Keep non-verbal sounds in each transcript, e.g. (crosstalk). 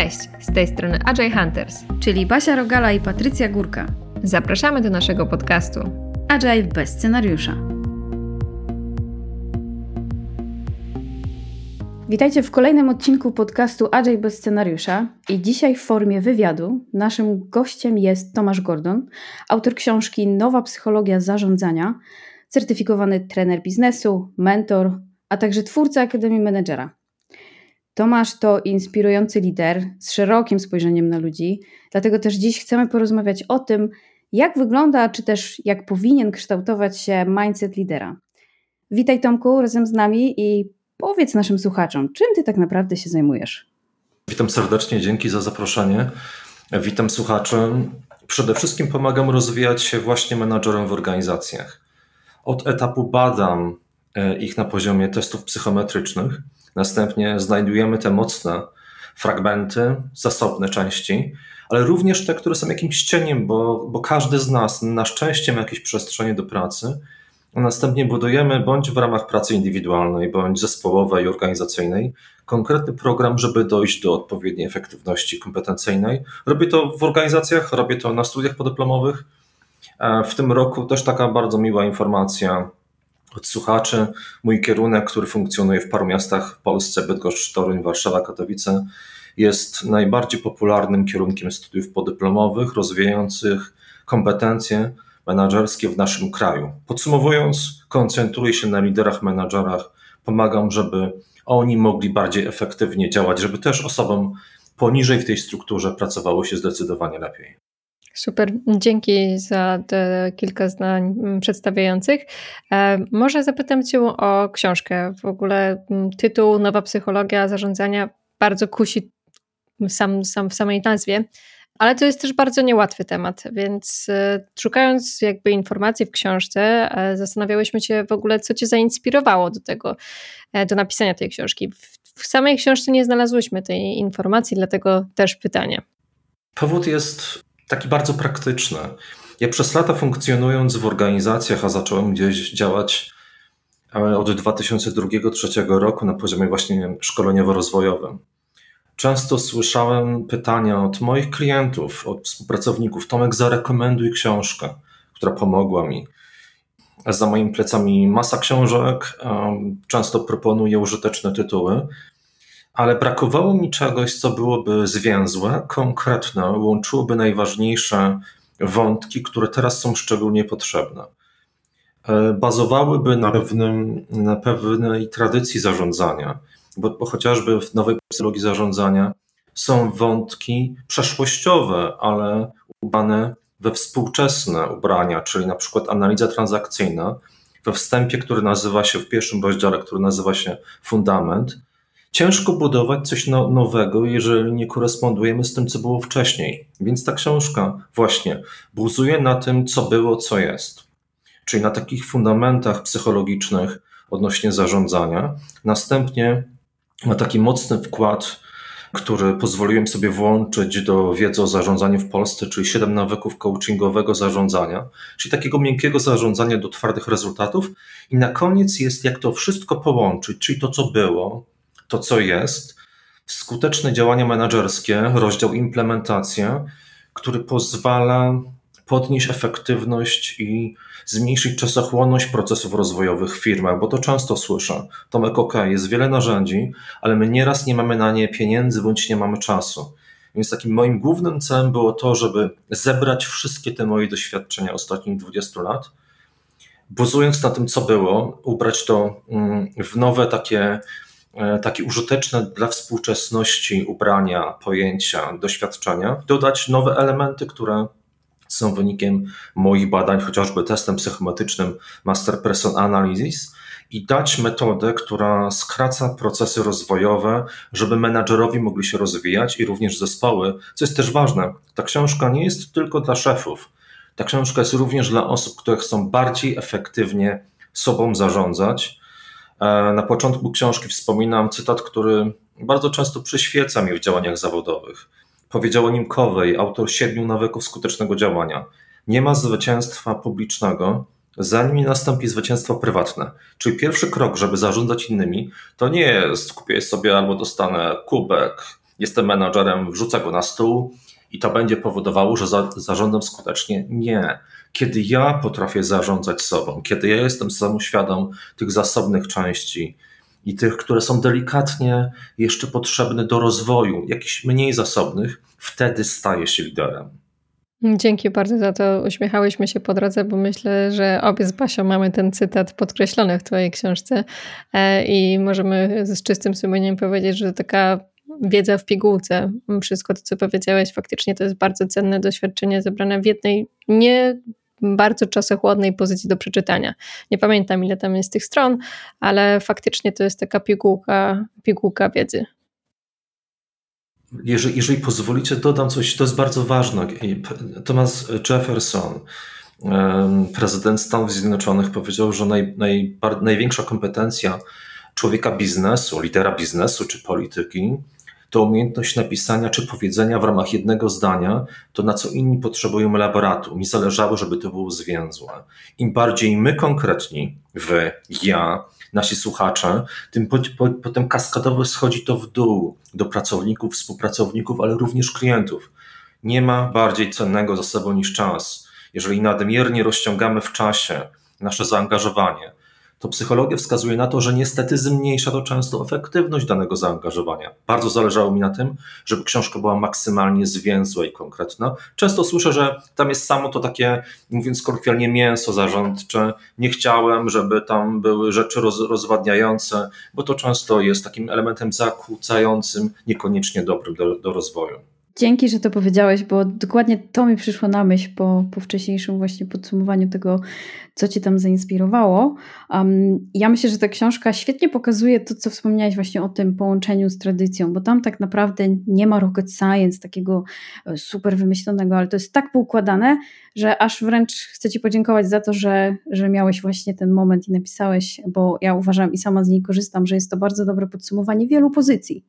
Cześć, z tej strony Agile Hunters, czyli Basia Rogala i Patrycja Górka. Zapraszamy do naszego podcastu Agile bez scenariusza. Witajcie w kolejnym odcinku podcastu Agile bez scenariusza i dzisiaj w formie wywiadu naszym gościem jest Tomasz Gordon, autor książki Nowa psychologia zarządzania, certyfikowany trener biznesu, mentor, a także twórca Akademii Menedżera. Tomasz to inspirujący lider z szerokim spojrzeniem na ludzi, dlatego też dziś chcemy porozmawiać o tym, jak wygląda, czy też jak powinien kształtować się mindset lidera. Witaj Tomku razem z nami i powiedz naszym słuchaczom, czym ty tak naprawdę się zajmujesz? Witam serdecznie, dzięki za zaproszenie. Witam słuchaczy. Przede wszystkim pomagam rozwijać się właśnie menadżerem w organizacjach. Od etapu badam e, ich na poziomie testów psychometrycznych, Następnie znajdujemy te mocne fragmenty, zasobne części, ale również te, które są jakimś cieniem, bo, bo każdy z nas na szczęście ma jakieś przestrzenie do pracy, a następnie budujemy bądź w ramach pracy indywidualnej, bądź zespołowej, organizacyjnej konkretny program, żeby dojść do odpowiedniej efektywności kompetencyjnej. Robię to w organizacjach, robię to na studiach podyplomowych. W tym roku też taka bardzo miła informacja od słuchaczy. Mój kierunek, który funkcjonuje w paru miastach w Polsce, Bydgoszcz, Toruń, Warszawa, Katowice, jest najbardziej popularnym kierunkiem studiów podyplomowych, rozwijających kompetencje menedżerskie w naszym kraju. Podsumowując, koncentruję się na liderach, menadżerach, pomagam, żeby oni mogli bardziej efektywnie działać, żeby też osobom poniżej w tej strukturze pracowało się zdecydowanie lepiej. Super, dzięki za te kilka zdań mm, przedstawiających. E, może zapytam Cię o książkę. W ogóle mm, tytuł Nowa psychologia zarządzania bardzo kusi sam, sam w samej nazwie, ale to jest też bardzo niełatwy temat, więc e, szukając jakby informacji w książce, e, zastanawiałyśmy się w ogóle, co Cię zainspirowało do tego, do napisania tej książki. W samej książce nie znalazłyśmy tej informacji, dlatego też pytanie. Powód jest taki bardzo praktyczny. Ja przez lata funkcjonując w organizacjach, a zacząłem gdzieś działać e, od 2002-2003 roku na poziomie właśnie szkoleniowo-rozwojowym. Często słyszałem pytania od moich klientów, od współpracowników: Tomek, zarekomenduj książkę, która pomogła mi. Za moimi plecami masa książek, często proponuję użyteczne tytuły, ale brakowało mi czegoś, co byłoby zwięzłe, konkretne, łączyłoby najważniejsze wątki, które teraz są szczególnie potrzebne. E, bazowałyby na, pewnym, na pewnej tradycji zarządzania, bo, bo chociażby w nowej psychologii zarządzania są wątki przeszłościowe, ale ubrane we współczesne ubrania, czyli na przykład analiza transakcyjna we wstępie, który nazywa się w pierwszym rozdziale, który nazywa się fundament, Ciężko budować coś no, nowego, jeżeli nie korespondujemy z tym, co było wcześniej. Więc ta książka właśnie buzuje na tym, co było, co jest. Czyli na takich fundamentach psychologicznych odnośnie zarządzania. Następnie ma taki mocny wkład, który pozwoliłem sobie włączyć do wiedzy o zarządzaniu w Polsce, czyli 7 nawyków coachingowego zarządzania, czyli takiego miękkiego zarządzania do twardych rezultatów. I na koniec jest, jak to wszystko połączyć, czyli to, co było, to, co jest, skuteczne działania menedżerskie, rozdział implementacja, który pozwala podnieść efektywność i zmniejszyć czasochłonność procesów rozwojowych w firmach, bo to często słyszę. Tomek, ok, jest wiele narzędzi, ale my nieraz nie mamy na nie pieniędzy bądź nie mamy czasu. Więc takim moim głównym celem było to, żeby zebrać wszystkie te moje doświadczenia ostatnich 20 lat, bazując na tym, co było, ubrać to mm, w nowe takie takie użyteczne dla współczesności ubrania, pojęcia, doświadczenia, dodać nowe elementy, które są wynikiem moich badań, chociażby testem psychometrycznym Master Person Analysis i dać metodę, która skraca procesy rozwojowe, żeby menadżerowi mogli się rozwijać i również zespoły, co jest też ważne. Ta książka nie jest tylko dla szefów. Ta książka jest również dla osób, które chcą bardziej efektywnie sobą zarządzać, E, na początku książki wspominam cytat, który bardzo często przyświeca mi w działaniach zawodowych. Powiedział o nim Kowej, autor siedmiu nawyków skutecznego działania. Nie ma zwycięstwa publicznego, zanim nie nastąpi zwycięstwo prywatne. Czyli pierwszy krok, żeby zarządzać innymi, to nie jest kupię sobie albo dostanę kubek, jestem menadżerem, wrzucę go na stół i to będzie powodowało, że za, zarządzam skutecznie. Nie. Kiedy ja potrafię zarządzać sobą, kiedy ja jestem samoświadom tych zasobnych części i tych, które są delikatnie jeszcze potrzebne do rozwoju, jakichś mniej zasobnych, wtedy staję się liderem. Dzięki bardzo za to. Uśmiechałyśmy się po drodze, bo myślę, że obie z Basią mamy ten cytat podkreślony w Twojej książce e, i możemy z czystym sumieniem powiedzieć, że taka wiedza w pigułce, wszystko to, co powiedziałeś, faktycznie to jest bardzo cenne doświadczenie zebrane w jednej nie bardzo czasochłodnej pozycji do przeczytania. Nie pamiętam, ile tam jest tych stron, ale faktycznie to jest taka pigułka, pigułka wiedzy. Jeżeli, jeżeli pozwolicie, dodam coś, to jest bardzo ważne. Thomas Jefferson, prezydent Stanów Zjednoczonych, powiedział, że naj, naj, największa kompetencja człowieka biznesu, lidera biznesu czy polityki to umiejętność napisania czy powiedzenia w ramach jednego zdania to, na co inni potrzebują elaboratu. Mi zależało, żeby to było zwięzłe. Im bardziej my konkretni, wy, ja, nasi słuchacze, tym po, po, potem kaskadowo schodzi to w dół do pracowników, współpracowników, ale również klientów. Nie ma bardziej cennego zasobu niż czas. Jeżeli nadmiernie rozciągamy w czasie nasze zaangażowanie, to psychologia wskazuje na to, że niestety zmniejsza to często efektywność danego zaangażowania. Bardzo zależało mi na tym, żeby książka była maksymalnie zwięzła i konkretna. Często słyszę, że tam jest samo to takie, mówiąc kolokwialnie, mięso zarządcze. Nie chciałem, żeby tam były rzeczy roz, rozwadniające, bo to często jest takim elementem zakłócającym, niekoniecznie dobrym do, do rozwoju. Dzięki, że to powiedziałeś, bo dokładnie to mi przyszło na myśl po, po wcześniejszym właśnie podsumowaniu tego, co Cię tam zainspirowało. Um, ja myślę, że ta książka świetnie pokazuje to, co wspomniałeś właśnie o tym połączeniu z tradycją, bo tam tak naprawdę nie ma rocket science takiego e, super wymyślonego, ale to jest tak poukładane, że aż wręcz chcę Ci podziękować za to, że, że miałeś właśnie ten moment i napisałeś, bo ja uważam i sama z niej korzystam, że jest to bardzo dobre podsumowanie wielu pozycji.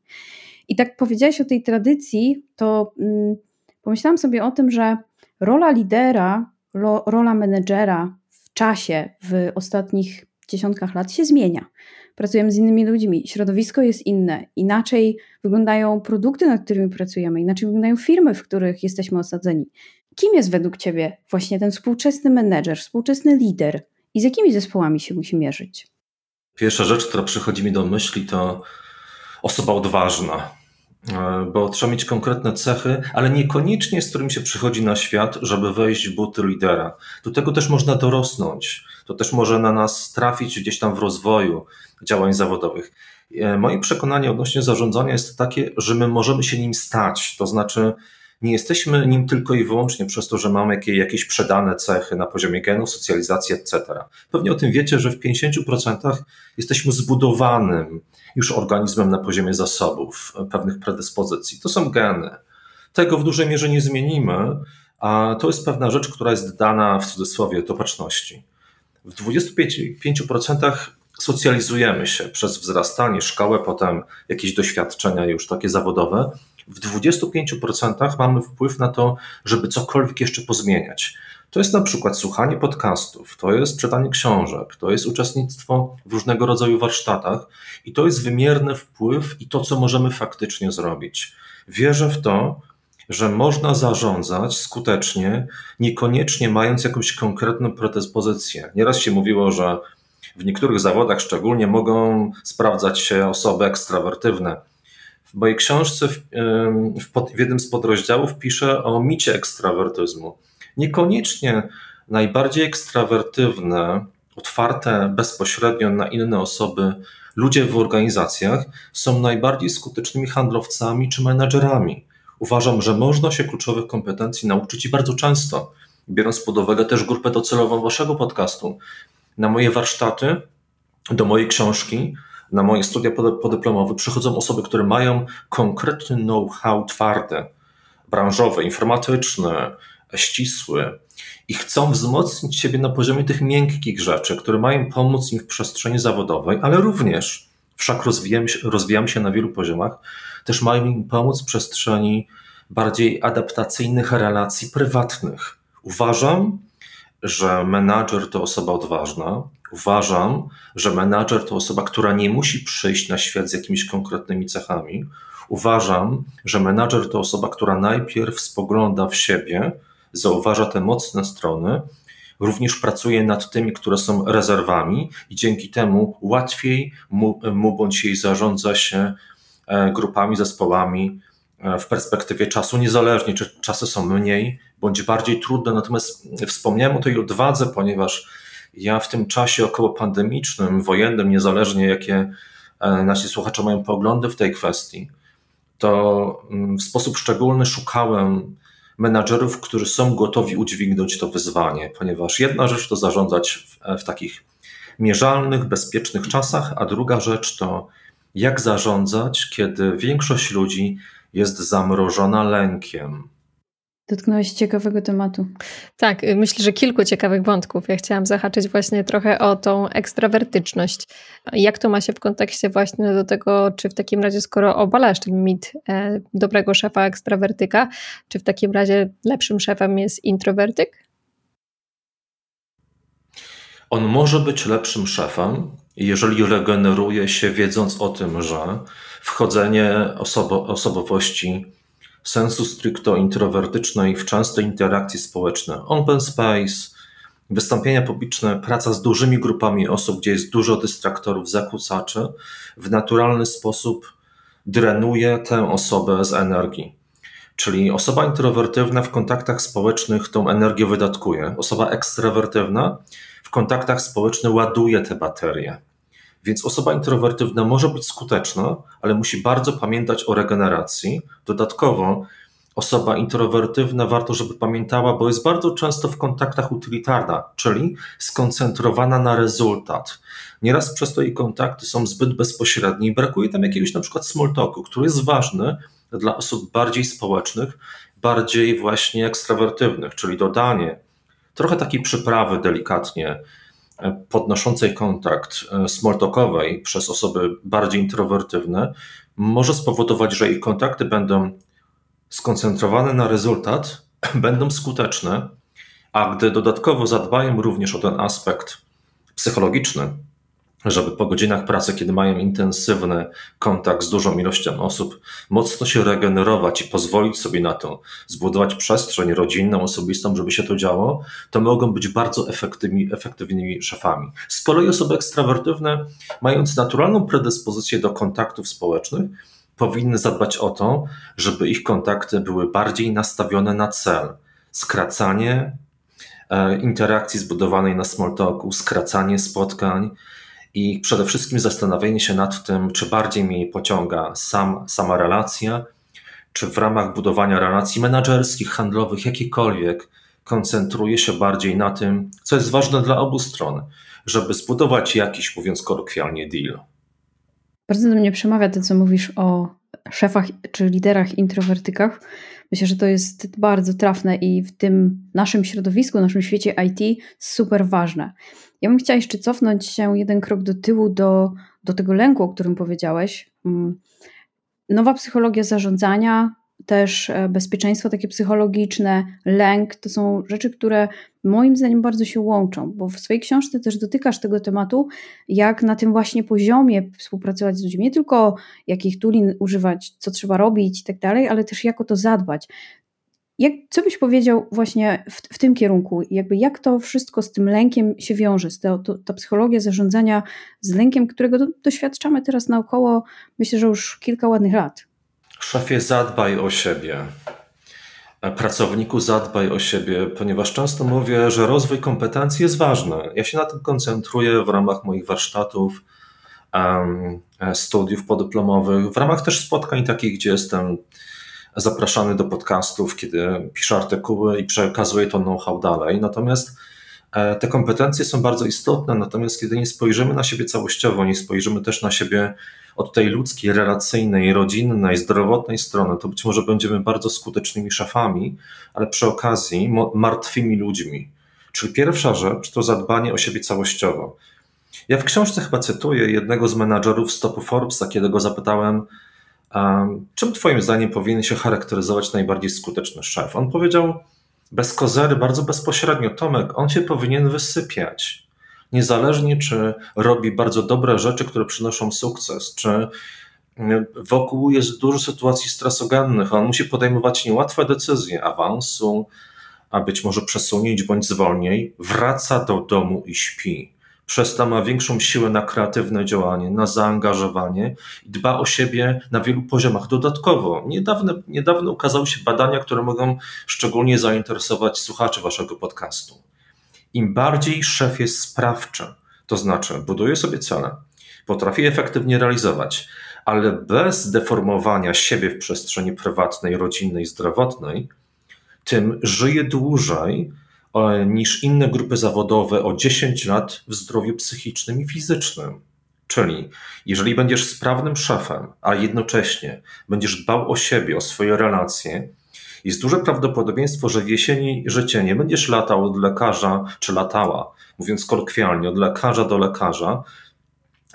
I tak powiedziałeś o tej tradycji, to mm, pomyślałam sobie o tym, że rola lidera, ro, rola menedżera w czasie, w ostatnich dziesiątkach lat się zmienia. Pracujemy z innymi ludźmi, środowisko jest inne, inaczej wyglądają produkty, nad którymi pracujemy, inaczej wyglądają firmy, w których jesteśmy osadzeni. Kim jest według Ciebie właśnie ten współczesny menedżer, współczesny lider i z jakimi zespołami się musi mierzyć? Pierwsza rzecz, która przychodzi mi do myśli, to osoba odważna. Bo trzeba mieć konkretne cechy, ale niekoniecznie z którym się przychodzi na świat, żeby wejść w buty lidera. Do tego też można dorosnąć. To też może na nas trafić gdzieś tam w rozwoju działań zawodowych. E, moje przekonanie odnośnie zarządzania jest takie, że my możemy się nim stać. To znaczy, nie jesteśmy nim tylko i wyłącznie przez to, że mamy jakieś, przedane cechy na poziomie genów, socjalizacji, etc. Pewnie o tym wiecie, że w 50% jesteśmy zbudowanym już organizmem na poziomie zasobów, pewnych predyspozycji. To są geny. Tego w dużej mierze nie zmienimy, a to jest pewna rzecz, która jest dana w cudzysłowie topaczności. W 25% socjalizujemy się przez wzrastanie, szkołę, potem jakieś doświadczenia już takie zawodowe. W 25% mamy wpływ na to, żeby cokolwiek jeszcze pozmieniać. To jest na przykład słuchanie podcastów, to jest czytanie książek, to jest uczestnictwo w różnego rodzaju warsztatach i to jest wymierny wpływ i to, co możemy faktycznie zrobić. Wierzę w to, że można zarządzać skutecznie, niekoniecznie mając jakąś konkretną predyspozycję. Nieraz się mówiło, że w niektórych zawodach szczególnie mogą sprawdzać się osoby ekstrawertywne. W mojej książce w, w, pod, w jednym z podrozdziałów piszę o micie ekstrawertyzmu. Niekoniecznie najbardziej ekstrawertywne, otwarte bezpośrednio na inne osoby ludzie w organizacjach są najbardziej skutecznymi handlowcami czy menedżerami. Uważam, że można się kluczowych kompetencji nauczyć i bardzo często, biorąc pod uwagę też grupę docelową waszego podcastu, na moje warsztaty, do mojej książki, na moje studia podyplomowe przychodzą osoby, które mają konkretny know-how twarde, branżowe, informatyczne, ścisły i chcą wzmocnić siebie na poziomie tych miękkich rzeczy, które mają pomóc im w przestrzeni zawodowej, ale również, wszak rozwijamy się, się na wielu poziomach, też mają im pomóc w przestrzeni bardziej adaptacyjnych relacji prywatnych. Uważam, że menadżer to osoba odważna. Uważam, że menadżer to osoba, która nie musi przyjść na świat z jakimiś konkretnymi cechami. Uważam, że menadżer to osoba, która najpierw spogląda w siebie, zauważa te mocne strony, również pracuje nad tymi, które są rezerwami i dzięki temu łatwiej mu, mu bądź jej zarządza się e, grupami, zespołami e, w perspektywie czasu, niezależnie czy czasy są mniej bądź bardziej trudne. Natomiast wspomniałem o tej odwadze, ponieważ ja w tym czasie około pandemicznym, wojennym, niezależnie jakie e, nasi słuchacze mają poglądy w tej kwestii, to mm, w sposób szczególny szukałem menadżerów, którzy są gotowi udźwignąć to wyzwanie, ponieważ jedna rzecz to zarządzać w, w takich mierzalnych, bezpiecznych czasach, a druga rzecz to jak zarządzać, kiedy większość ludzi jest zamrożona lękiem. Dotknąłeś ciekawego tematu. Tak, y, myślę, że kilku ciekawych wątków. Ja chciałam zahaczyć właśnie trochę o tą ekstrawertyczność. Jak to ma się w kontekście właśnie do tego, czy w takim razie, skoro obalasz ten mit e, dobrego szefa ekstrawertyka, czy w takim razie lepszym szefem jest introwertyk? On może być lepszym szefem, jeżeli regeneruje się wiedząc o tym, że wchodzenie osobo osobowości sensu stricto introwertycznej w częste interakcje społeczne, open space, wystąpienia publiczne, praca z dużymi grupami osób, gdzie jest dużo dystraktorów, zakłócaczy, w naturalny sposób drenuje tę osobę z energii. Czyli osoba introwertywna w kontaktach społecznych tą energię wydatkuje, osoba ekstrawertywna w kontaktach społecznych ładuje te baterie. Więc osoba introwertywna może być skuteczna, ale musi bardzo pamiętać o regeneracji. Dodatkowo osoba introwertywna warto, żeby pamiętała, bo jest bardzo często w kontaktach utylitarna, czyli skoncentrowana na rezultat. Nieraz przez to jej kontakty są zbyt bezpośrednie i brakuje tam jakiegoś na przykład small talku, który jest ważny dla osób bardziej społecznych, bardziej właśnie ekstrawertywnych, czyli dodanie trochę takiej przyprawy delikatnie, podnoszącej kontakt e, smalltalkowej przez osoby bardziej introwertywne może spowodować, że ich kontakty będą skoncentrowane na rezultat, (clears throat) będą skuteczne, a gdy dodatkowo zadbają również o ten aspekt psychologiczny, żeby po godzinach pracy, kiedy mają intensywny kontakt z dużą ilością osób, mocno się regenerować i pozwolić sobie na to, zbudować przestrzeń rodzinną, osobistą, żeby się to działo, to mogą być bardzo efektywni, efektywnymi szefami. Z kolei osoby ekstrawertywne, mając naturalną predyspozycję do kontaktów społecznych, powinny zadbać o to, żeby ich kontakty były bardziej nastawione na cel. Skracanie e, interakcji zbudowanej na small talku, skracanie spotkań, i przede wszystkim zastanowienie się nad tym, czy bardziej mnie pociąga sam, sama relacja, czy w ramach budowania relacji menedżerskich, handlowych, jakikolwiek, koncentruje się bardziej na tym, co jest ważne dla obu stron, żeby zbudować jakiś, mówiąc kolokwialnie, deal. Bardzo do mnie przemawia to, co mówisz o szefach czy liderach introwertykach. Myślę, że to jest bardzo trafne i w tym naszym środowisku, naszym świecie IT super ważne. Ja bym chciała jeszcze cofnąć się jeden krok do tyłu do, do tego lęku, o którym powiedziałeś. Mm, nowa psychologia zarządzania, też e, bezpieczeństwo takie psychologiczne, lęk, to są rzeczy, które moim zdaniem bardzo się łączą, bo w swojej książce też dotykasz tego tematu, jak na tym właśnie poziomie współpracować z ludźmi, nie tylko jakich tulin używać, co trzeba robić i tak dalej, ale też jak o to zadbać. Jak, co byś powiedział właśnie w, w, tym kierunku? Jakby jak to wszystko z tym lękiem się wiąże? To, to, ta psychologia zarządzania z lękiem, którego do, doświadczamy teraz naokoło, myślę, że już kilka ładnych lat. Szefie, zadbaj o siebie. Pracowniku, zadbaj o siebie, ponieważ często mówię, że rozwój kompetencji jest ważny. Ja się na tym koncentruję w ramach moich warsztatów, studiów podyplomowych, w ramach też spotkań takich, gdzie jestem zapraszany do podcastów, kiedy piszę artykuły i przekazuję to know-how dalej. Natomiast e, te kompetencje są bardzo istotne, natomiast kiedy nie spojrzymy na siebie całościowo, nie spojrzymy też na siebie od tej ludzkiej, relacyjnej, rodzinnej, zdrowotnej strony, to być może będziemy bardzo skutecznymi szefami, ale przy okazji martwymi ludźmi. Czyli pierwsza rzecz to zadbanie o siebie całościowo. Ja w książce chyba cytuję jednego z menadżerów stopu Forbesa, kiedy go zapytałem, Czym Twoim zdaniem powinien się charakteryzować najbardziej skuteczny szef? On powiedział bez kozery, bardzo bezpośrednio: Tomek, on się powinien wysypiać. Niezależnie, czy robi bardzo dobre rzeczy, które przynoszą sukces, czy wokół jest dużo sytuacji stresogennych, on musi podejmować niełatwe decyzje awansu, a być może przesunięć bądź zwolnień, wraca do domu i śpi. Przez to ma większą siłę na kreatywne działanie, na zaangażowanie i dba o siebie na wielu poziomach. Dodatkowo, niedawno, niedawno ukazały się badania, które mogą szczególnie zainteresować słuchaczy waszego podcastu. Im bardziej szef jest sprawczy, to znaczy buduje sobie cele, potrafi efektywnie realizować, ale bez deformowania siebie w przestrzeni prywatnej, rodzinnej, zdrowotnej, tym żyje dłużej niż inne grupy zawodowe o 10 lat w zdrowiu psychicznym i fizycznym. Czyli jeżeli będziesz sprawnym szefem, a jednocześnie będziesz dbał o siebie, o swoje relacje, jest duże prawdopodobieństwo, że w jesieni życia nie będziesz latał od lekarza, czy latała, mówiąc kolokwialnie, od lekarza do lekarza,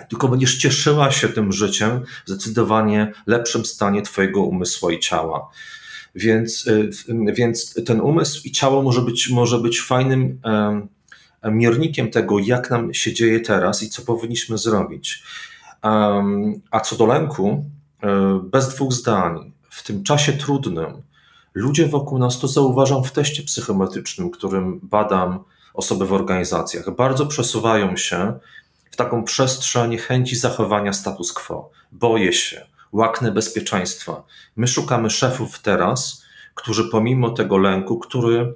tylko będziesz cieszyła się tym życiem w zdecydowanie lepszym stanie Twojego umysłu i ciała. Więc, y, więc ten umysł i ciało może być, może być fajnym miernikiem tego, jak nam się dzieje teraz i co powinniśmy zrobić. A co do lęku, y, bez dwóch zdań, w tym czasie trudnym, ludzie wokół nas, to zauważam w teście psychometrycznym, którym badam osoby w organizacjach, bardzo przesuwają się w taką przestrzeń chęci zachowania status quo. Boję się, łaknę bezpieczeństwa. My szukamy szefów teraz, którzy pomimo tego lęku, który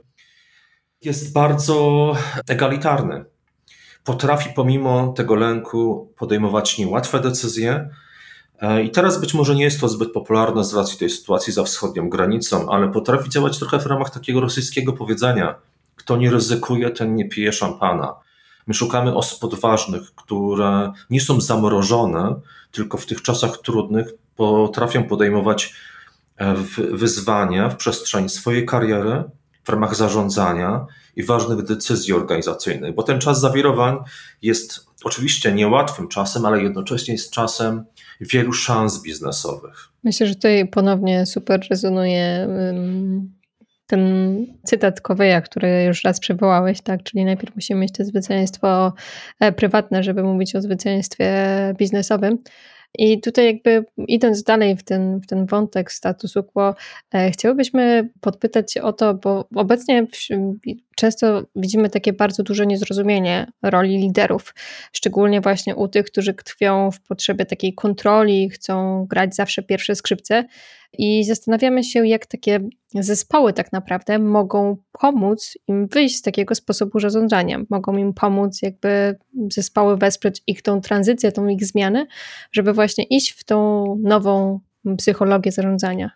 jest bardzo egalitarny, potrafi pomimo tego lęku podejmować niełatwe decyzje. E, I teraz być może nie jest to zbyt popularne z racji tej sytuacji za wschodnią granicą, ale potrafi działać trochę w ramach takiego rosyjskiego powiedzenia: kto nie ryzykuje, ten nie pije szampana. My szukamy osób odważnych, które nie są zamrożone, tylko w tych czasach trudnych potrafią podejmować e, wyzwania w przestrzeni swojej kariery, w ramach zarządzania i ważnych decyzji organizacyjnych, bo ten czas zawirowań jest oczywiście niełatwym czasem, ale jednocześnie jest czasem wielu szans biznesowych. Myślę, że tutaj ponownie super rezonuje ten cytat Koweja, który już raz przywołałeś, tak? Czyli najpierw musimy mieć to zwycięstwo e, prywatne, żeby mówić o zwycięstwie biznesowym. I tutaj jakby idąc dalej w ten, w ten wątek statusu quo, e, chciałbyśmy podpytać o to, bo obecnie często widzimy takie bardzo duże niezrozumienie roli liderów, szczególnie właśnie u tych, którzy tkwią w potrzebie takiej kontroli, chcą grać zawsze pierwsze skrzypce i zastanawiamy się, jak takie zespoły tak naprawdę mogą pomóc im wyjść z takiego sposobu zarządzania, mogą im pomóc jakby zespoły wesprzeć ich tą tranzycję, tą ich zmianę, żeby właśnie iść w tą nową psychologię zarządzania.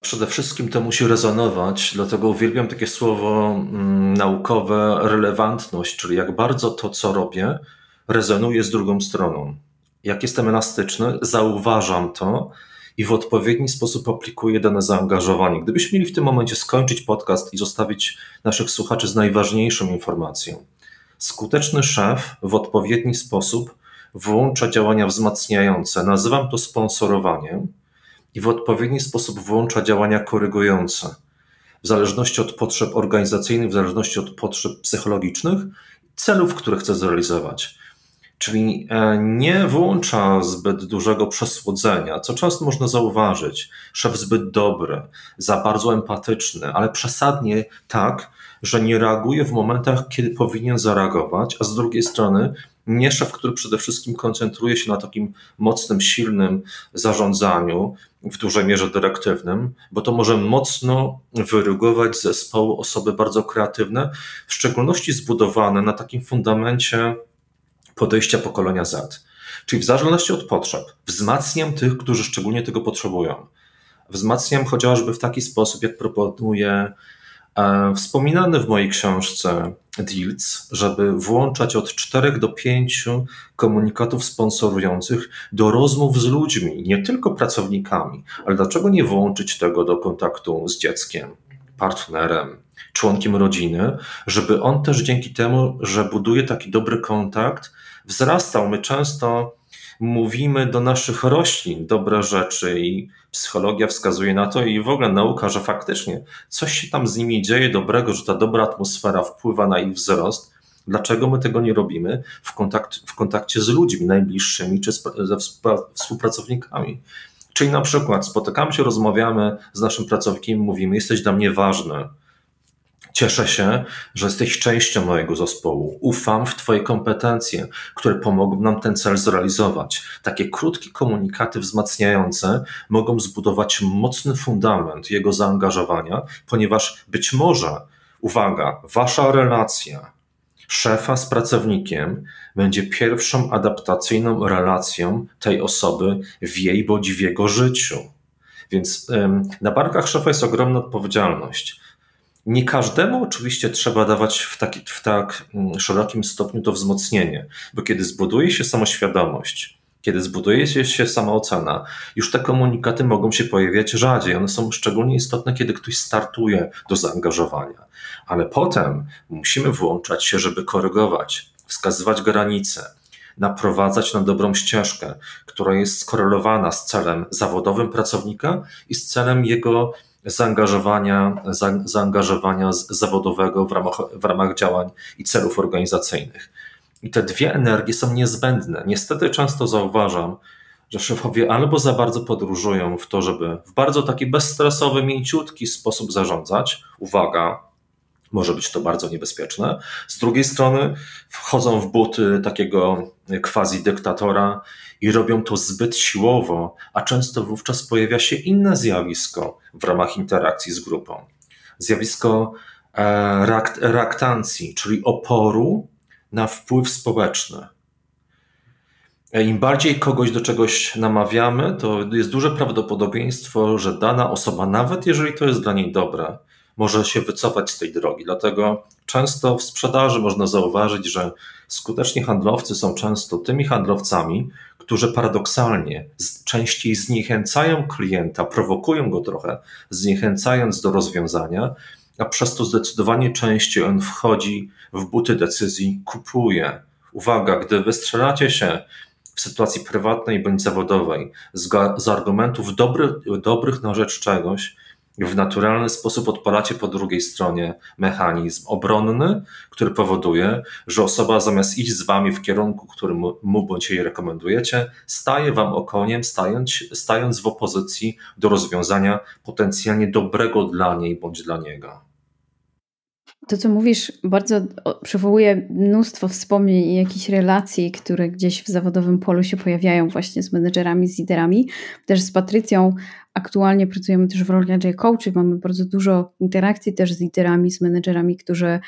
Przede wszystkim to musi rezonować, dlatego uwielbiam takie słowo mm, naukowe relevantność, czyli jak bardzo to, co robię, rezonuje z drugą stroną. Jak jestem elastyczny, zauważam to i w odpowiedni sposób aplikuję dane zaangażowanie. Gdybyśmy mieli w tym momencie skończyć podcast i zostawić naszych słuchaczy z najważniejszą informacją. Skuteczny szef w odpowiedni sposób włącza działania wzmacniające. Nazywam to sponsorowaniem i w odpowiedni sposób włącza działania korygujące. W zależności od potrzeb organizacyjnych, w zależności od potrzeb psychologicznych, celów, które chce zrealizować. Czyli e, nie włącza zbyt dużego przesłodzenia, co często można zauważyć. Szef zbyt dobry, za bardzo empatyczny, ale przesadnie tak, że nie reaguje w momentach, kiedy powinien zareagować, a z drugiej strony nie szef, który przede wszystkim koncentruje się na takim mocnym, silnym zarządzaniu, w dużej mierze dyrektywnym, bo to może mocno wyrugować zespołu osoby bardzo kreatywne, w szczególności zbudowane na takim fundamencie podejścia pokolenia Z. Czyli w zależności od potrzeb wzmacniam tych, którzy szczególnie tego potrzebują. Wzmacniam chociażby w taki sposób, jak proponuje wspominany w mojej książce deals, żeby włączać od 4 do 5 komunikatów sponsorujących do rozmów z ludźmi, nie tylko pracownikami, ale dlaczego nie włączyć tego do kontaktu z dzieckiem, partnerem, członkiem rodziny, żeby on też dzięki temu, że buduje taki dobry kontakt, wzrastał. My często mówimy do naszych roślin dobre rzeczy i psychologia wskazuje na to i w ogóle nauka, że faktycznie coś się tam z nimi dzieje dobrego, że ta dobra atmosfera wpływa na ich wzrost. Dlaczego my tego nie robimy w, kontakt, w kontakcie z ludźmi najbliższymi czy ze współpracownikami? Czyli na przykład spotykamy się, rozmawiamy z naszym pracownikiem, mówimy: Jesteś dla mnie ważny. Cieszę się, że jesteś częścią mojego zespołu. Ufam w Twoje kompetencje, które pomogą nam ten cel zrealizować. Takie krótkie komunikaty wzmacniające mogą zbudować mocny fundament jego zaangażowania, ponieważ być może, uwaga, Wasza relacja szefa z pracownikiem będzie pierwszą adaptacyjną relacją tej osoby w jej bądź w jego życiu. Więc na barkach szefa jest ogromna odpowiedzialność. Nie każdemu oczywiście trzeba dawać w, taki, w tak mm, szerokim stopniu to wzmocnienie, bo kiedy zbuduje się samoświadomość, kiedy zbuduje się samoocena, już te komunikaty mogą się pojawiać rzadziej. One są szczególnie istotne, kiedy ktoś startuje do zaangażowania. Ale potem musimy włączać się, żeby korygować, wskazywać granice, naprowadzać na dobrą ścieżkę, która jest skorelowana z celem zawodowym pracownika i z celem jego zaangażowania, za, zaangażowania zawodowego w ramach, w ramach działań i celów organizacyjnych. I te dwie energie są niezbędne. Niestety często zauważam, że szefowie albo za bardzo podróżują w to, żeby w bardzo taki bezstresowy, mięciutki sposób zarządzać. Uwaga, może być to bardzo niebezpieczne. Z drugiej strony wchodzą w buty takiego quasi dyktatora i robią to zbyt siłowo, a często wówczas pojawia się inne zjawisko w ramach interakcji z grupą. Zjawisko e, reaktancji, czyli oporu na wpływ społeczny. E, Im bardziej kogoś do czegoś namawiamy, to jest duże prawdopodobieństwo, że dana osoba, nawet jeżeli to jest dla niej dobre, może się wycofać z tej drogi. Dlatego często w sprzedaży można zauważyć, że skuteczni handlowcy są często tymi handlowcami, którzy paradoksalnie częściej zniechęcają klienta, prowokują go trochę, zniechęcając do rozwiązania, a przez to zdecydowanie częściej on wchodzi w buty decyzji, kupuje. Uwaga, gdy wystrzelacie się w sytuacji prywatnej bądź zawodowej z, z argumentów dobry, dobrych na rzecz czegoś, w naturalny sposób odpalacie po drugiej stronie mechanizm obronny, który powoduje, że osoba zamiast iść z wami w kierunku, który mu bądź jej rekomendujecie, staje wam okoniem, stając, stając w opozycji do rozwiązania potencjalnie dobrego dla niej bądź dla niego. To, co mówisz, bardzo przywołuje mnóstwo wspomnień i jakichś relacji, które gdzieś w zawodowym polu się pojawiają właśnie z menedżerami, z liderami. Też z Patrycją aktualnie pracujemy też w roli agile coachy, mamy bardzo dużo interakcji też z liderami, z menedżerami, którzy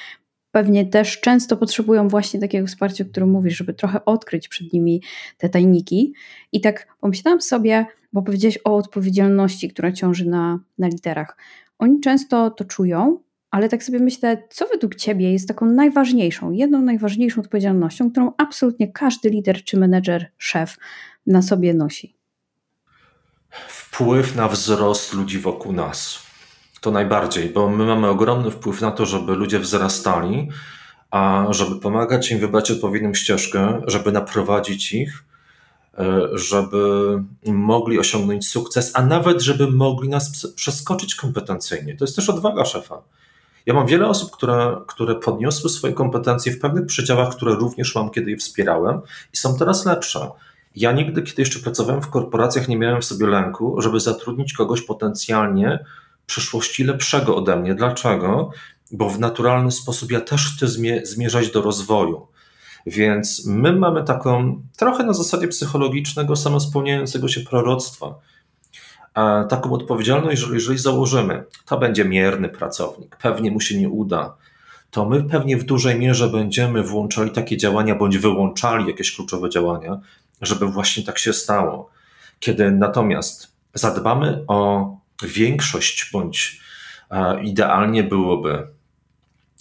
pewnie też często potrzebują właśnie takiego wsparcia, o którym mówisz, żeby trochę odkryć przed nimi te tajniki. I tak pomyślałam sobie, bo powiedziałeś o odpowiedzialności, która ciąży na, na literach. Oni często to czują, ale tak sobie myślę, co według Ciebie jest taką najważniejszą, jedną najważniejszą odpowiedzialnością, którą absolutnie każdy lider czy menedżer, szef na sobie nosi? Wpływ na wzrost ludzi wokół nas. To najbardziej, bo my mamy ogromny wpływ na to, żeby ludzie wzrastali, a żeby pomagać im wybrać odpowiednią ścieżkę, żeby naprowadzić ich, e, żeby mogli osiągnąć sukces, a nawet żeby mogli nas przeskoczyć kompetencyjnie. To jest też odwaga szefa. Ja mam wiele osób, które, które podniosły swoje kompetencje w pewnych przedziałach, które również mam, kiedy je wspierałem i są teraz lepsze. Ja nigdy, kiedy jeszcze pracowałem w korporacjach, nie miałem w sobie lęku, żeby zatrudnić kogoś potencjalnie w przyszłości lepszego ode mnie. Dlaczego? Bo w naturalny sposób ja też chcę zmierzać do rozwoju. Więc my mamy taką trochę na zasadzie psychologicznego, samospełniającego się proroctwa taką odpowiedzialność, że jeżeli założymy, to będzie mierny pracownik, pewnie mu się nie uda, to my pewnie w dużej mierze będziemy włączali takie działania bądź wyłączali jakieś kluczowe działania, żeby właśnie tak się stało. Kiedy natomiast zadbamy o większość bądź idealnie byłoby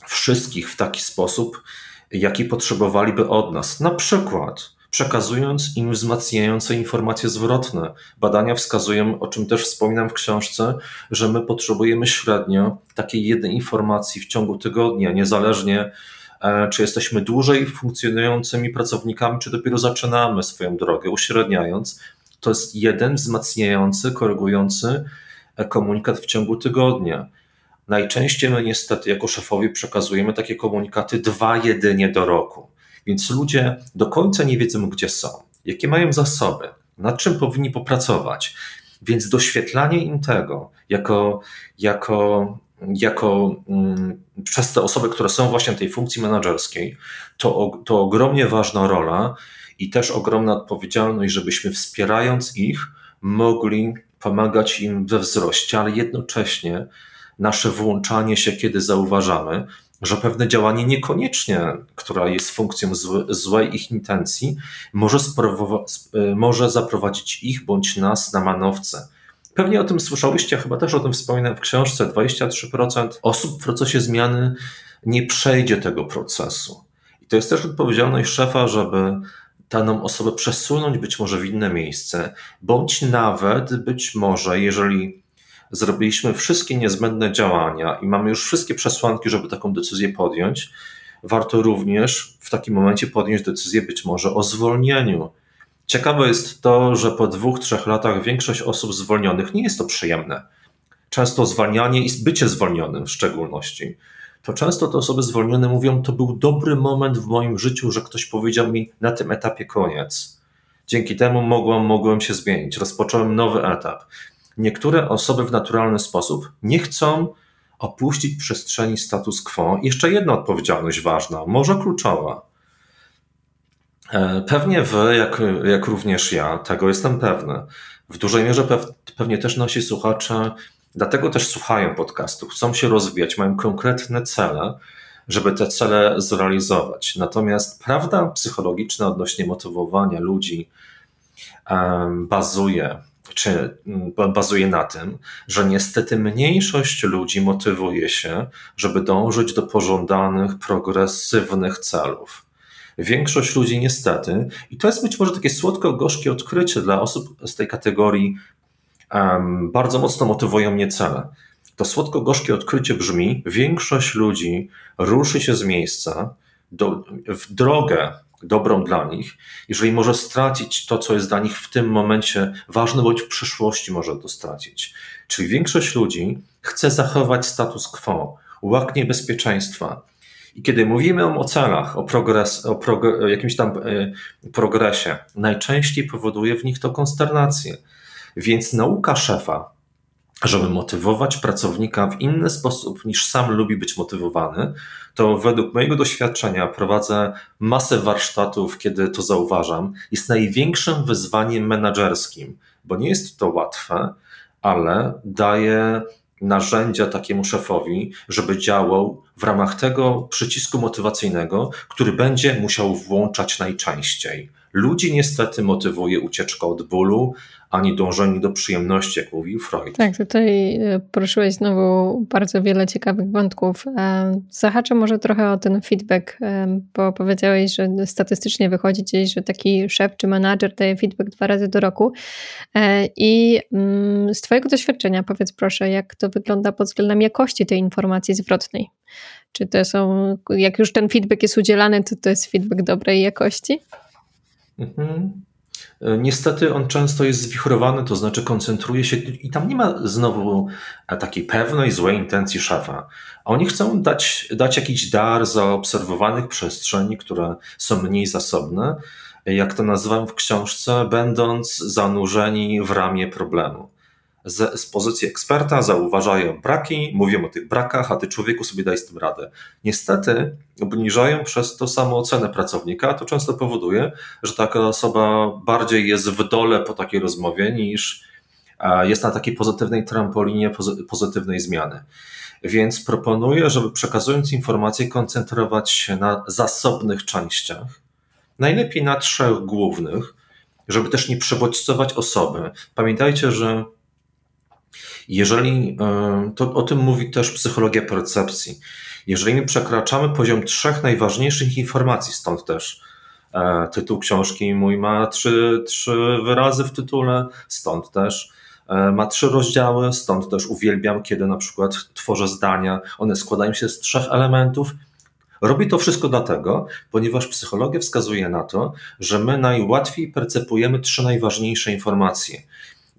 wszystkich w taki sposób, jaki potrzebowaliby od nas. Na przykład przekazując im wzmacniające informacje zwrotne. Badania wskazują, o czym też wspominam w książce, że my potrzebujemy średnio takiej jednej informacji w ciągu tygodnia, niezależnie e, czy jesteśmy dłużej funkcjonującymi pracownikami, czy dopiero zaczynamy swoją drogę, uśredniając. To jest jeden wzmacniający, korygujący e, komunikat w ciągu tygodnia. najczęściej my niestety jako szefowie przekazujemy takie komunikaty dwa jedynie do roku. Więc ludzie do końca nie wiedzą, gdzie są, jakie mają zasoby, nad czym powinni popracować. Więc doświetlanie im tego jako, jako, jako um, przez te osoby, które są właśnie tej funkcji menedżerskiej, to, to ogromnie ważna rola i też ogromna odpowiedzialność, żebyśmy wspierając ich, mogli pomagać im we wzroście, ale jednocześnie nasze włączanie się, kiedy zauważamy, że pewne działanie niekoniecznie, która jest funkcją złe, złej ich intencji, może, może zaprowadzić ich bądź nas na manowce. Pewnie o tym słyszałyście, chyba też o tym wspominałem w książce. 23% osób w procesie zmiany nie przejdzie tego procesu. I to jest też odpowiedzialność szefa, żeby daną osobę przesunąć być może w inne miejsce, bądź nawet być może, jeżeli zrobiliśmy wszystkie niezbędne działania i mamy już wszystkie przesłanki, żeby taką decyzję podjąć, warto również w takim momencie podjąć decyzję być może o zwolnieniu. Ciekawe jest to, że po dwóch, trzech latach większość osób zwolnionych nie jest to przyjemne. Często zwalnianie i bycie zwolnionym w szczególności. To często te osoby zwolnione mówią, to był dobry moment w moim życiu, że ktoś powiedział mi na tym etapie koniec. Dzięki temu mogłem, mogłem się zmienić, rozpocząłem nowy etap niektóre osoby w naturalny sposób nie chcą opuścić przestrzeni status quo. Jeszcze jedna odpowiedzialność ważna, może kluczowa. E, pewnie wy, jak, jak również ja, tego jestem pewny. W dużej mierze pewnie też nasi słuchacze, dlatego też słuchają podcastu, chcą się rozwijać, mają konkretne cele, żeby te cele zrealizować. Natomiast prawda psychologiczna odnośnie motywowania ludzi bazuje czy mm, bazuje na tym, że niestety mniejszość ludzi motywuje się, żeby dążyć do pożądanych, progresywnych celów. Większość ludzi niestety, i to jest być może takie słodko-gorzkie odkrycie dla osób z tej kategorii, um, bardzo mocno motywują mnie cele. To słodko-gorzkie odkrycie brzmi: większość ludzi ruszy się z miejsca do, w drogę dobrą dla nich, jeżeli może stracić to, co jest dla nich w tym momencie ważne, bądź w przyszłości może to stracić. Czyli większość ludzi chce zachować status quo, łaknie bezpieczeństwa. I kiedy mówimy o celach, o, progres, o, jakimś tam y, progresie, najczęściej powoduje w nich to konsternację. Więc nauka szefa, żeby motywować pracownika w inny sposób niż sam lubi być motywowany, to według mojego doświadczenia prowadzę masę warsztatów, kiedy to zauważam, jest największym wyzwaniem menedżerskim, bo nie jest to łatwe, ale daje narzędzia takiemu szefowi, żeby działał w ramach tego przycisku motywacyjnego, który będzie musiał włączać najczęściej. Ludzi niestety motywuje ucieczka od bólu, ani dążenie do przyjemności, jak mówił Freud. Tak, tutaj e, poruszyłeś znowu bardzo wiele ciekawych wątków. E, zahaczę może trochę o ten feedback, e, bo powiedziałeś, że statystycznie wychodzi gdzieś, że taki szef czy menadżer daje feedback dwa razy do roku. I mm, z Twojego doświadczenia powiedz proszę, jak to wygląda pod względem jakości tej informacji zwrotnej? Czy to są, jak już ten feedback jest udzielany, to to jest feedback dobrej jakości? Mhm. E, niestety on często jest zwichrowany, to znaczy koncentruje się i tam nie ma znowu e, takiej pewnej, złej intencji szefa. Oni chcą dać, dać jakiś dar zaobserwowanych przestrzeni, które są mniej zasobne, jak to nazywam w książce, będąc zanurzeni w ramię problemu z, z pozycji eksperta zauważają braki, mówią o tych brakach, a ty człowieku sobie daj z tym radę. Niestety obniżają przez to samo ocenę pracownika, to często powoduje, że taka osoba bardziej jest w dole po takiej rozmowie niż jest na takiej pozytywnej trampolinie pozytywnej zmiany. Więc proponuję, żeby przekazując informacje, koncentrować się na zasobnych częściach, najlepiej na trzech głównych, żeby też nie przebodźcować osoby. Pamiętajcie, że jeżeli, e, to o tym mówi też psychologia percepcji, jeżeli my przekraczamy poziom trzech najważniejszych informacji, stąd też e, tytuł książki mój ma trzy, trzy wyrazy w tytule, stąd też e, ma trzy rozdziały, stąd też uwielbiam, kiedy na przykład tworzę zdania, one składają się z trzech elementów. Robi to wszystko dlatego, ponieważ psychologia wskazuje na to, że my najłatwiej percepujemy trzy najważniejsze informacje.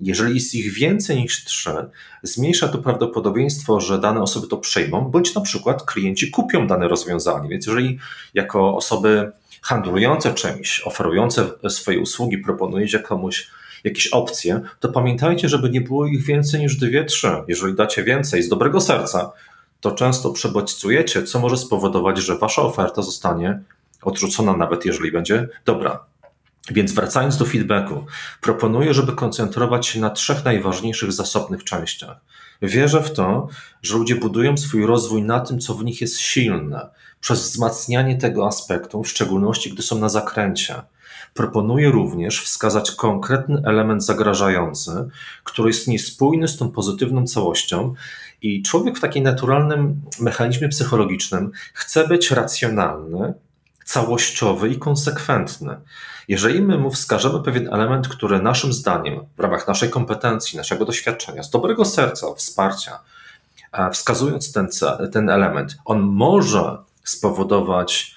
Jeżeli jest ich więcej niż trzy, zmniejsza to prawdopodobieństwo, że dane osoby to przyjmą, bądź na przykład klienci kupią dane rozwiązanie. Więc jeżeli jako osoby handlujące czymś, oferujące swoje usługi, proponujecie komuś jakieś opcje, to pamiętajcie, żeby nie było ich więcej niż dwie, trzy. Jeżeli dacie więcej z dobrego serca, to często przebodźcujecie, co może spowodować, że wasza oferta zostanie odrzucona, nawet jeżeli będzie dobra. Więc wracając do feedbacku, proponuję, żeby koncentrować się na trzech najważniejszych zasobnych częściach. Wierzę w to, że ludzie budują swój rozwój na tym, co w nich jest silne, przez wzmacnianie tego aspektu, w szczególności gdy są na zakręcie. Proponuję również wskazać konkretny element zagrażający, który jest niespójny z tą pozytywną całością, i człowiek w takim naturalnym mechanizmie psychologicznym chce być racjonalny, całościowy i konsekwentny. Jeżeli my mu wskażemy pewien element, który naszym zdaniem, w ramach naszej kompetencji, naszego doświadczenia, z dobrego serca, wsparcia, e, wskazując ten, ten element, on może spowodować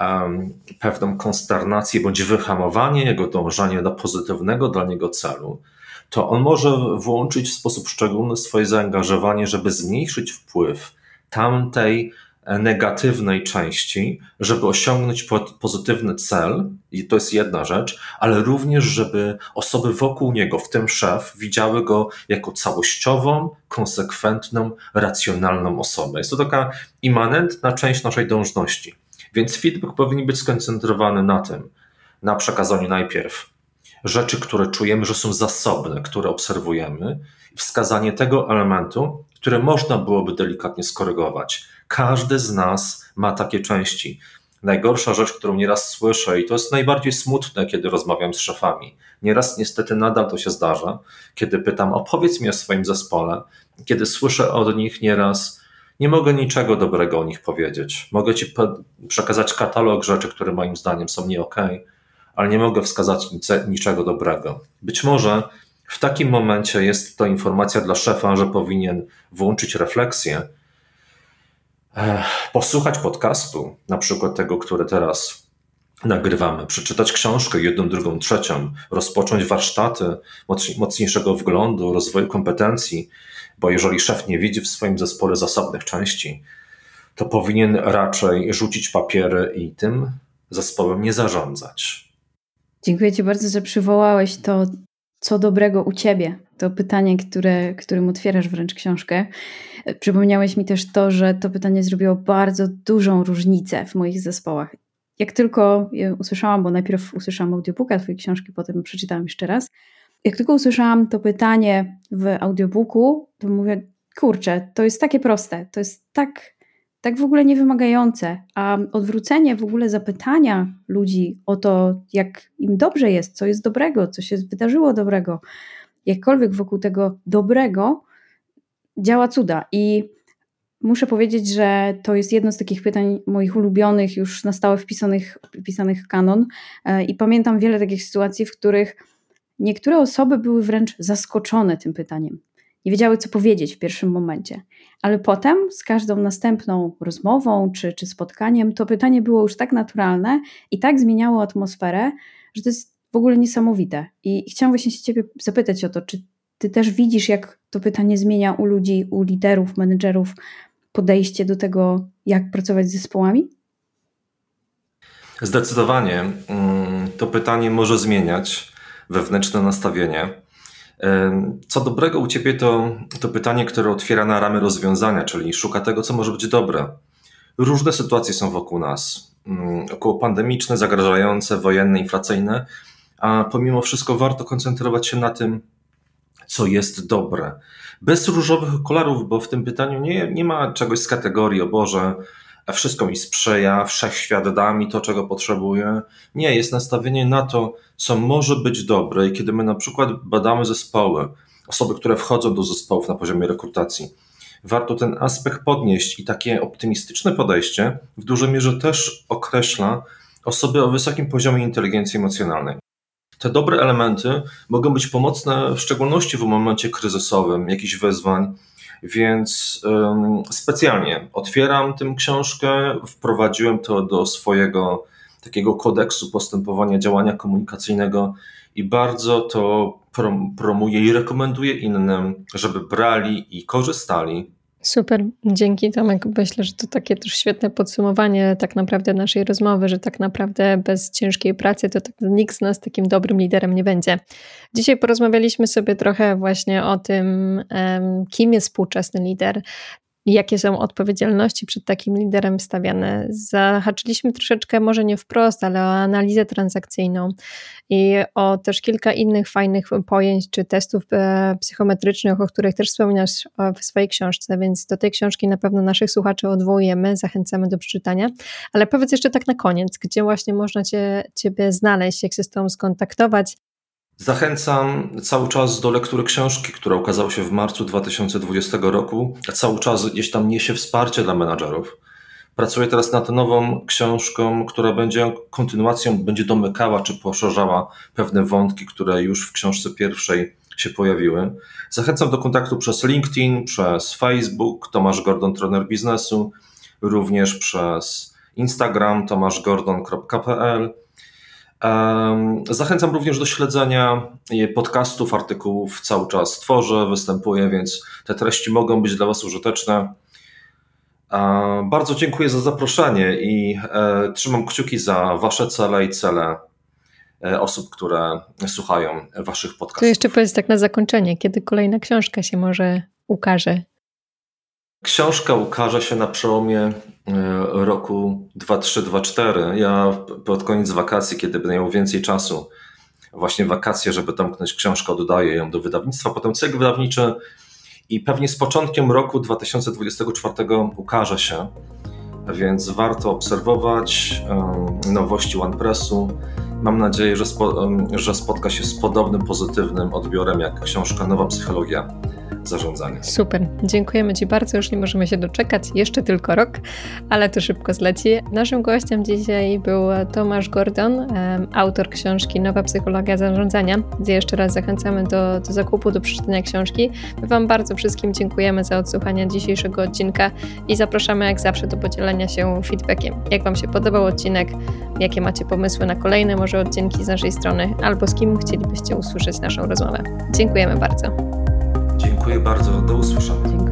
um, pewną konsternację bądź wyhamowanie jego dążenia do pozytywnego dla niego celu, to on może włączyć w sposób szczególny swoje zaangażowanie, żeby zmniejszyć wpływ tamtej negatywnej części, żeby osiągnąć pozytywny cel, i to jest jedna rzecz, ale również, żeby osoby wokół niego, w tym szef, widziały go jako całościową, konsekwentną, racjonalną osobę. Jest to taka immanentna część naszej dążności. Więc feedback powinien być skoncentrowany na tym, na przekazaniu najpierw rzeczy, które czujemy, że są zasobne, które obserwujemy, wskazanie tego elementu, które można byłoby delikatnie skorygować. Każdy z nas ma takie części. Najgorsza rzecz, którą nieraz słyszę, i to jest najbardziej smutne, kiedy rozmawiam z szefami. Nieraz niestety nadal to się zdarza, kiedy pytam, opowiedz mi o swoim zespole, kiedy słyszę od nich nieraz, nie mogę niczego dobrego o nich powiedzieć. Mogę ci przekazać katalog rzeczy, które moim zdaniem są nie ok, ale nie mogę wskazać niczego dobrego. Być może w takim momencie jest to informacja dla szefa, że powinien włączyć refleksję, posłuchać podcastu, na przykład tego, który teraz nagrywamy, przeczytać książkę, jedną, drugą, trzecią, rozpocząć warsztaty mocniejszego wglądu, rozwoju kompetencji, bo jeżeli szef nie widzi w swoim zespole zasobnych części, to powinien raczej rzucić papiery i tym zespołem nie zarządzać. Dziękuję Ci bardzo, że przywołałeś to, co dobrego u Ciebie. To pytanie, które, którym otwierasz wręcz książkę. Przypomniałeś mi też to, że to pytanie zrobiło bardzo dużą różnicę w moich zespołach. Jak tylko usłyszałam, bo najpierw usłyszałam audiobooka Twojej książki, potem przeczytałam jeszcze raz. Jak tylko usłyszałam to pytanie w audiobooku, to mówię, kurczę, to jest takie proste, to jest tak tak w ogóle niewymagające, a odwrócenie w ogóle zapytania ludzi o to, jak im dobrze jest, co jest dobrego, co się wydarzyło dobrego, jakkolwiek wokół tego dobrego, działa cuda. I muszę powiedzieć, że to jest jedno z takich pytań moich ulubionych, już na stałe wpisanych, wpisanych w kanon. E, I pamiętam wiele takich sytuacji, w których niektóre osoby były wręcz zaskoczone tym pytaniem nie wiedziały, co powiedzieć w pierwszym momencie. Ale potem z każdą następną rozmową czy, czy spotkaniem to pytanie było już tak naturalne i tak zmieniało atmosferę, że to jest w ogóle niesamowite. I chciałam właśnie się Ciebie zapytać o to, czy Ty też widzisz, jak to pytanie zmienia u ludzi, u liderów, menedżerów podejście do tego, jak pracować z zespołami? Zdecydowanie. Mm, to pytanie może zmieniać wewnętrzne nastawienie. Co dobrego u ciebie to, to pytanie, które otwiera na ramy rozwiązania, czyli szuka tego, co może być dobre. Różne sytuacje są wokół nas, mm, około pandemiczne, zagrażające, wojenne, inflacyjne, a pomimo wszystko warto koncentrować się na tym, co jest dobre. Bez różowych okularów, bo w tym pytaniu nie, nie ma czegoś z kategorii, o Boże, wszystko mi sprzyja, wszechświat da mi to, czego potrzebuję. Nie, jest nastawienie na to, co może być dobre i kiedy my na przykład badamy zespoły, osoby, które wchodzą do zespołów na poziomie rekrutacji, warto ten aspekt podnieść i takie optymistyczne podejście w dużej mierze też określa osoby o wysokim poziomie inteligencji emocjonalnej. Te dobre elementy mogą być pomocne w szczególności w momencie kryzysowym, jakichś wyzwań, więc um, specjalnie otwieram tę książkę, wprowadziłem to do swojego takiego kodeksu postępowania działania komunikacyjnego i bardzo to prom promuję i rekomenduję innym, żeby brali i korzystali Super, dzięki Tomek. Myślę, że to takie też świetne podsumowanie tak naprawdę naszej rozmowy, że tak naprawdę bez ciężkiej pracy to tak, nikt z nas takim dobrym liderem nie będzie. Dzisiaj porozmawialiśmy sobie trochę właśnie o tym, kim jest współczesny lider, jakie są odpowiedzialności przed takim liderem stawiane. Zahaczyliśmy troszeczkę, może nie wprost, ale o analizę transakcyjną i o też kilka innych fajnych pojęć czy testów e, psychometrycznych, o których też wspominasz w swojej książce, więc do tej książki na pewno naszych słuchaczy odwołujemy, zachęcamy do przeczytania. Ale powiedz jeszcze tak na koniec, gdzie właśnie można cię, Ciebie znaleźć, jak się z Tobą skontaktować, Zachęcam cały czas do lektury książki, która ukazała się w marcu 2020 roku. Cały czas gdzieś tam niesie wsparcie dla menadżerów. Pracuję teraz nad nową książką, która będzie kontynuacją, będzie domykała czy poszerzała pewne wątki, które już w książce pierwszej się pojawiły. Zachęcam do kontaktu przez LinkedIn, przez Facebook, Tomasz Gordon, trener biznesu, również przez Instagram tomaszgordon.pl Zachęcam również do śledzenia podcastów, artykułów. Cały czas tworzę, występuję, więc te treści mogą być dla Was użyteczne. Bardzo dziękuję za zaproszenie i e, trzymam kciuki za Wasze cele i cele e, osób, które słuchają Waszych podcastów. To jeszcze powiedz tak na zakończenie, kiedy kolejna książka się może ukaże Książka ukaże się na przełomie e, roku 23-24. Ja pod koniec wakacji, kiedy będę miał więcej czasu, właśnie wakacje, żeby domknąć książkę, oddaję ją do wydawnictwa, potem cykl wydawniczy i pewnie z początkiem roku 2024 ukaże się, więc warto obserwować nowości OnePressu. Mam nadzieję, że, spo, że spotka się z podobnym pozytywnym odbiorem jak książka Nowa Psychologia zarządzania. Super, dziękujemy Ci bardzo. Już nie możemy się doczekać, jeszcze tylko rok, ale to szybko zleci. Naszym gościem dzisiaj był Tomasz Gordon, autor książki Nowa Psychologia Zarządzania, gdzie jeszcze raz zachęcamy do, do zakupu, do przeczytania książki. My Wam bardzo wszystkim dziękujemy za odsłuchanie dzisiejszego odcinka i zapraszamy jak zawsze do podzielenia się feedbackiem. Jak Wam się podobał odcinek, jakie macie pomysły na kolejne może odcinki z naszej strony, albo z kim chcielibyście usłyszeć naszą rozmowę. Dziękujemy bardzo. Dziękuję bardzo. Do usłyszenia.